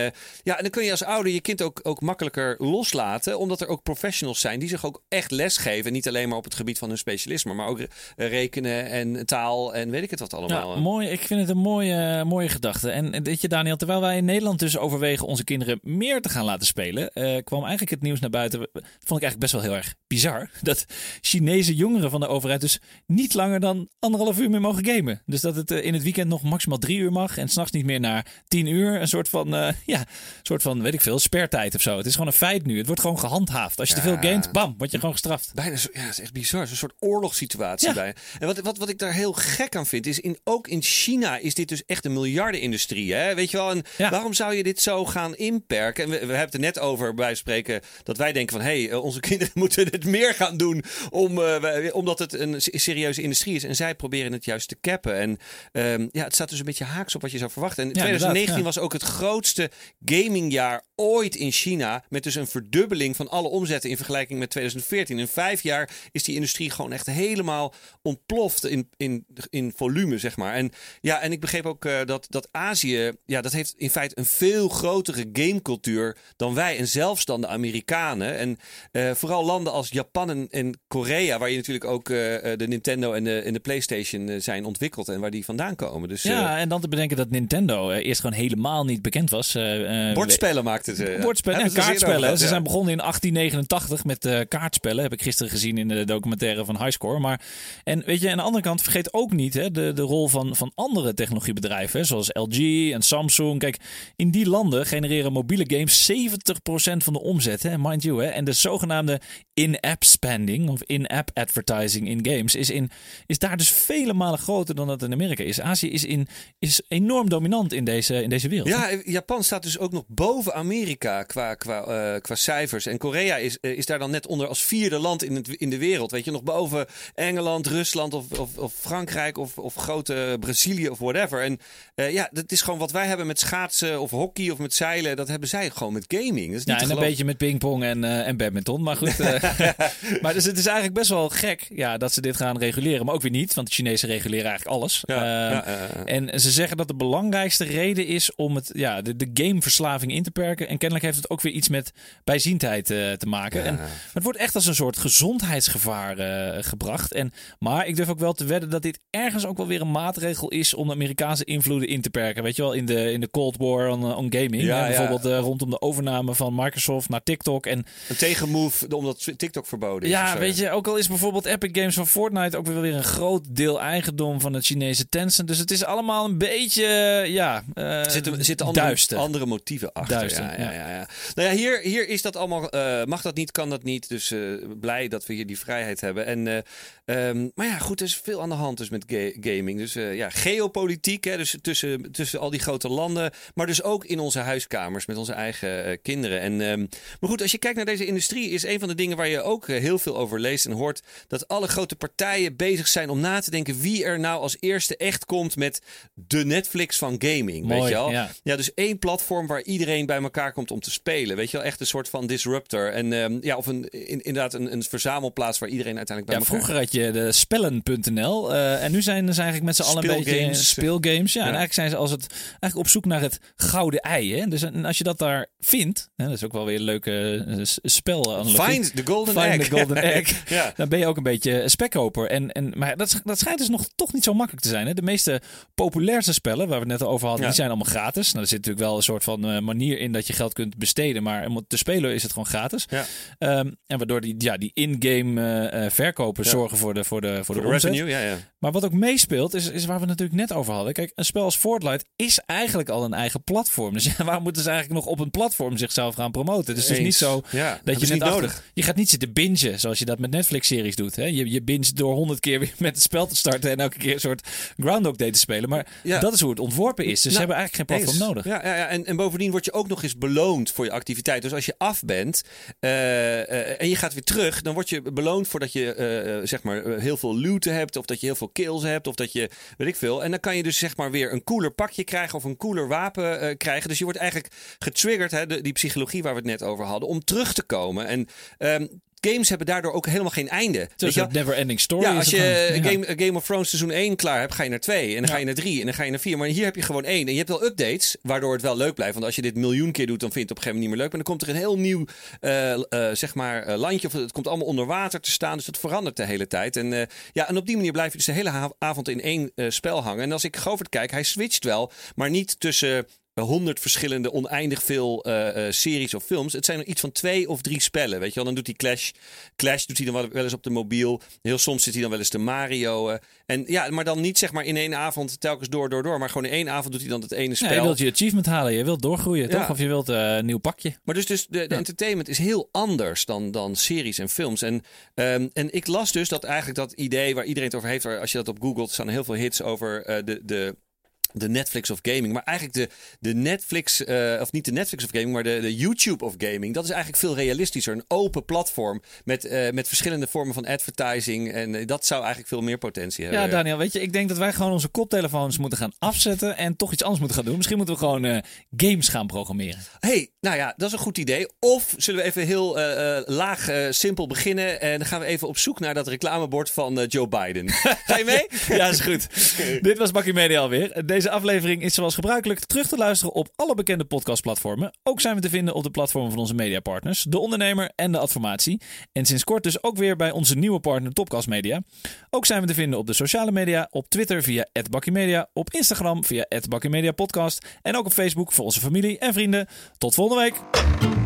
ja, en dan kun je als ouder je kind ook, ook makkelijker loslaten. Omdat er ook professionals zijn die zich ook echt lesgeven. Niet alleen maar op het gebied van hun specialisme, maar ook rekenen en taal en weet ik het wat allemaal. Ja, mooi. Ik vind het een mooie, mooie gedachte. En weet je, Daniel, terwijl wij in Nederland dus overwegen onze kinderen meer te gaan laten spelen, uh, kwam eigenlijk het nieuws naar buiten. Vond ik eigenlijk best wel heel erg bizar. Dat Chinese jongeren van de overheid dus niet langer dan anderhalf uur meer mogen gamen. Dus dat het uh, in het weekend nog maximaal drie uur mag en s'nachts niet meer naar tien uur. Een soort van, uh, ja, soort van, weet ik veel, spertijd of zo. Het is gewoon een feit nu. Het wordt gewoon gehandhaafd. Als je Ja. te veel gamet, bam, word je gewoon gestraft. Bijna zo, ja, het is echt bizar. Het is een soort oorlogssituatie Ja. bij. En wat, wat, wat ik daar heel gek aan vind, is in, ook in China is dit dus echt een miljardenindustrie. Hè? Weet je wel? En Ja. waarom zou je dit zo gaan inperken? En we, we hebben het er net over bij spreken dat wij denken van hé, hey, eh, onze kinderen moeten het meer gaan doen om, eh, wij- omdat het een se- serieuze industrie is. En zij proberen het juist te cappen. En ehm, ja, het staat dus een beetje haaks op wat je zou verwachten. En Ja, 2019 inderdaad, was ook het grootste gamingjaar ooit in China. Met dus een verdubbeling van alle omzetten in vergelijking met 2014. In vijf jaar is die industrie gewoon echt helemaal ontploft in, in, in volume, zeg maar. En ja, en ik begreep ook eh, dat, dat Azië, ja, dat heeft in feite een veel grotere gamecultuur dan wij. En zelfs dan de Amerikanen. En eh, vooral landen als Japan en, en Korea, waar je natuurlijk ook eh, de Nintendo en de, en de PlayStation zijn ontwikkeld en waar die vandaan komen. Dus Ja, en dan te bedenken dat Nintendo eerst gewoon helemaal niet bekend was. Bordspellen maakten ze. Bordspellen en het kaartspellen. gehad, Ze zijn begonnen in 1889 met eh, kaartspellen. Heb ik gisteren gezien in de documentaire van Highscore. Maar, en weet je, aan de andere kant vergeet ook niet hè, de, de rol van, van andere technologiebedrijven. Hè, zoals LG en Samsung. Kijk, in die landen genereren mobiele games 70% van de omzet. Hè, mind you. Hè, en de zogenaamde in-app spending of in-app advertising in games is, in, is daar dus vele malen groter dan dat in Amerika is. Azië is, in, is enorm dominant in deze, in deze wereld. Ja, Japan staat dus ook nog boven Amerika qua, qua, eh, qua cijfers. En Korea is, eh, is daar dan net onder als vierde land in, het, in de wereld. Weet je, nog boven Engeland, Rusland of, of, of Frankrijk of, of grote Brazilië of whatever. En eh, ja, dat is gewoon wat wij hebben met schaatsen of hockey of met zeilen. Dat hebben zij gewoon met gaming. Dat is niet Ja, en een beetje met pingpong en, en badminton. Maar goed. maar dus het is eigenlijk best wel gek ja, dat ze dit gaan reguleren. Maar ook weer niet, want de Chinezen reguleren eigenlijk alles. Eh, ja, ja. En ze zeggen dat de belangrijkste reden is om het, ja, de, de gameverslaving in te perken. En kennelijk heeft het ook weer iets met bijziendheid eh, te maken. En het wordt echt als een soort gezondheidsgevaar eh, gebracht. En, maar ik durf ook wel te wedden dat dit ergens ook wel weer een maatregel is om de Amerikaanse invloeden in te perken. Weet je wel, in de, in de Cold War on, on gaming. Ja, hè, ja. bijvoorbeeld eh, rondom de overname van Microsoft naar TikTok. En Een tegenmove omdat TikTok verboden is. ja, weet je, ook al is bijvoorbeeld Epic Games van Fortnite ook weer weer een groot deel eigendom van het Chinese Tencent. Dus het is allemaal een beetje, ja, zitten, zitten andere, duister. andere motieven achter. Duister, ja, ja, ja. ja, ja. Nou ja, hier, hier is dat allemaal. eh, mag dat niet, kan dat niet. Dus eh, blij dat we hier die vrijheid hebben. En, eh, ehm, maar ja, goed, er is veel aan de hand dus met ga- gaming. Dus ja, geopolitiek, hè, dus tussen, tussen al die grote landen. Maar dus ook in onze huiskamers met onze eigen kinderen. En, ehm, maar goed, als je kijkt naar deze industrie, is een van de dingen waar je ook heel veel over leest en hoort. Dat alle grote partijen bezig zijn om na te denken wie er nou als eerste echt komt met de Netflix van gaming. weet je wel? ja. Ja, dus één platform waar iedereen bij elkaar komt om te spelen. Weet je wel, echt een soort van disruptor. En ehm, ja, of een, in- inderdaad een, een verzamelplaats waar iedereen uiteindelijk bij Ja, vroeger had je de spellen.nl eh, en nu zijn ze eigenlijk met z'n allen een beetje Speelgames. Ja, Ja. en eigenlijk zijn ze als het, eigenlijk op zoek naar het gouden ei. Hè? Dus en als je dat daar vindt, hè, dat is ook wel weer een leuke s- spel. Find the golden Find egg. the golden egg. ja. Dan ben je ook een beetje spekkoper. En, en, maar dat, dat schijnt dus nog toch niet zo makkelijk te zijn. Hè? De meeste populairste spellen, waar we het net over hadden, Ja. die zijn allemaal gratis. Nou, er zit natuurlijk wel een soort van eh, manier in dat je geld kunt besteden. Maar om het te spelen is het gewoon gratis. Ja. Ehm, en waardoor die, ja, die in-game eh, eh, verkopen Ja. zorgen voor de, voor de, voor Voor de, de revenue, ja, ja. Maar wat ook meespeelt, is, is waar we natuurlijk net over hadden. Kijk, een spel als Fortnite is eigenlijk al een eigen platform. Dus ja, waarom moeten ze eigenlijk nog op een platform zichzelf gaan promoten? Dus het is niet Eens. zo Ja, dat je net niet achter- nodig. Je gaat niet zitten bingen zoals je dat met Netflix-series doet. Hè? Je, je binge door honderd keer weer met het spel te starten en elke keer een soort Groundhog Day te spelen. Maar Ja. dat is hoe het ontworpen is. Dus ze Nou, hebben eigenlijk geen platform Eens. nodig. Ja, ja, ja. En, en bovendien word je ook nog eens beloond voor je activiteit. Dus als je af bent eh, eh, en je gaat weer terug, dan word je beloond voordat je eh, zeg maar heel veel looten hebt, of dat je heel veel kills hebt, of dat je weet ik veel. En dan kan je dus zeg maar weer een cooler pakje krijgen of een cooler wapen krijgen. Dus je wordt eigenlijk getriggerd, hè, de, die psychologie waar we het net over hadden, om terug te komen. En ehm, games hebben daardoor ook helemaal geen einde. Je een wel? never ending story. Ja, als je. Ja. Game, of Thrones seizoen 1 klaar hebt, ga je naar 2. En dan ga je naar 3 en dan ga je naar 4. Maar hier heb je gewoon één. En je hebt wel updates, waardoor het wel leuk blijft. Want als je dit miljoen keer doet, dan vind je het op een gegeven moment niet meer leuk. Maar dan komt er een heel nieuw eh, eh, zeg maar, eh, landje. Of het komt allemaal onder water te staan. Dus het verandert de hele tijd. En, eh, ja, en op die manier blijf je dus de hele avond in één eh, spel hangen. En als ik Govert kijk, hij switcht wel. Maar niet tussen honderd verschillende, oneindig veel eh, eh, series of films. Het zijn er iets van twee of drie spellen. Weet je wel, dan doet hij Clash. Clash doet hij dan wel, eens op de mobiel. Heel soms zit hij dan wel eens de Mario. eh. en ja, maar dan niet zeg maar in één avond telkens door, door, door. Maar gewoon in één avond doet hij dan het ene Ja, spel. je wilt je achievement halen, je wilt doorgroeien, Ja. toch? Of je wilt een nieuw pakje. Maar dus, dus de, de Ja. entertainment is heel anders dan, dan series en films. En, ehm, en ik las dus dat eigenlijk dat idee waar iedereen het over heeft, waar, als je dat op googelt, staan heel veel hits over de, de, de Netflix of gaming. Maar eigenlijk de, de Netflix, eh, of niet de Netflix of gaming, maar de, de YouTube of gaming. Dat is eigenlijk veel realistischer. Een open platform met, eh, met verschillende vormen van advertising. En eh, dat zou eigenlijk veel meer potentie hebben. Ja, Daniel, weet je, ik denk dat wij gewoon onze koptelefoons moeten gaan afzetten en toch iets anders moeten gaan doen. Misschien moeten we gewoon games gaan programmeren. hey, nou ja, dat is een goed idee. Of zullen we even heel laag, simpel beginnen. En dan gaan we even op zoek naar dat reclamebord van Joe Biden. Ga je mee? Ja, is goed. Dit was Bakkie Media alweer. Deze aflevering is zoals gebruikelijk terug te luisteren op alle bekende podcastplatformen. Ook zijn we te vinden op de platformen van onze mediapartners, De Ondernemer en De Adformatie. En sinds kort dus ook weer bij onze nieuwe partner Topcast Media. Ook zijn we te vinden op de sociale media, op Twitter via @bakkiemedia, op Instagram via @bakkiemediapodcast en ook op Facebook voor onze familie en vrienden. Tot volgende week.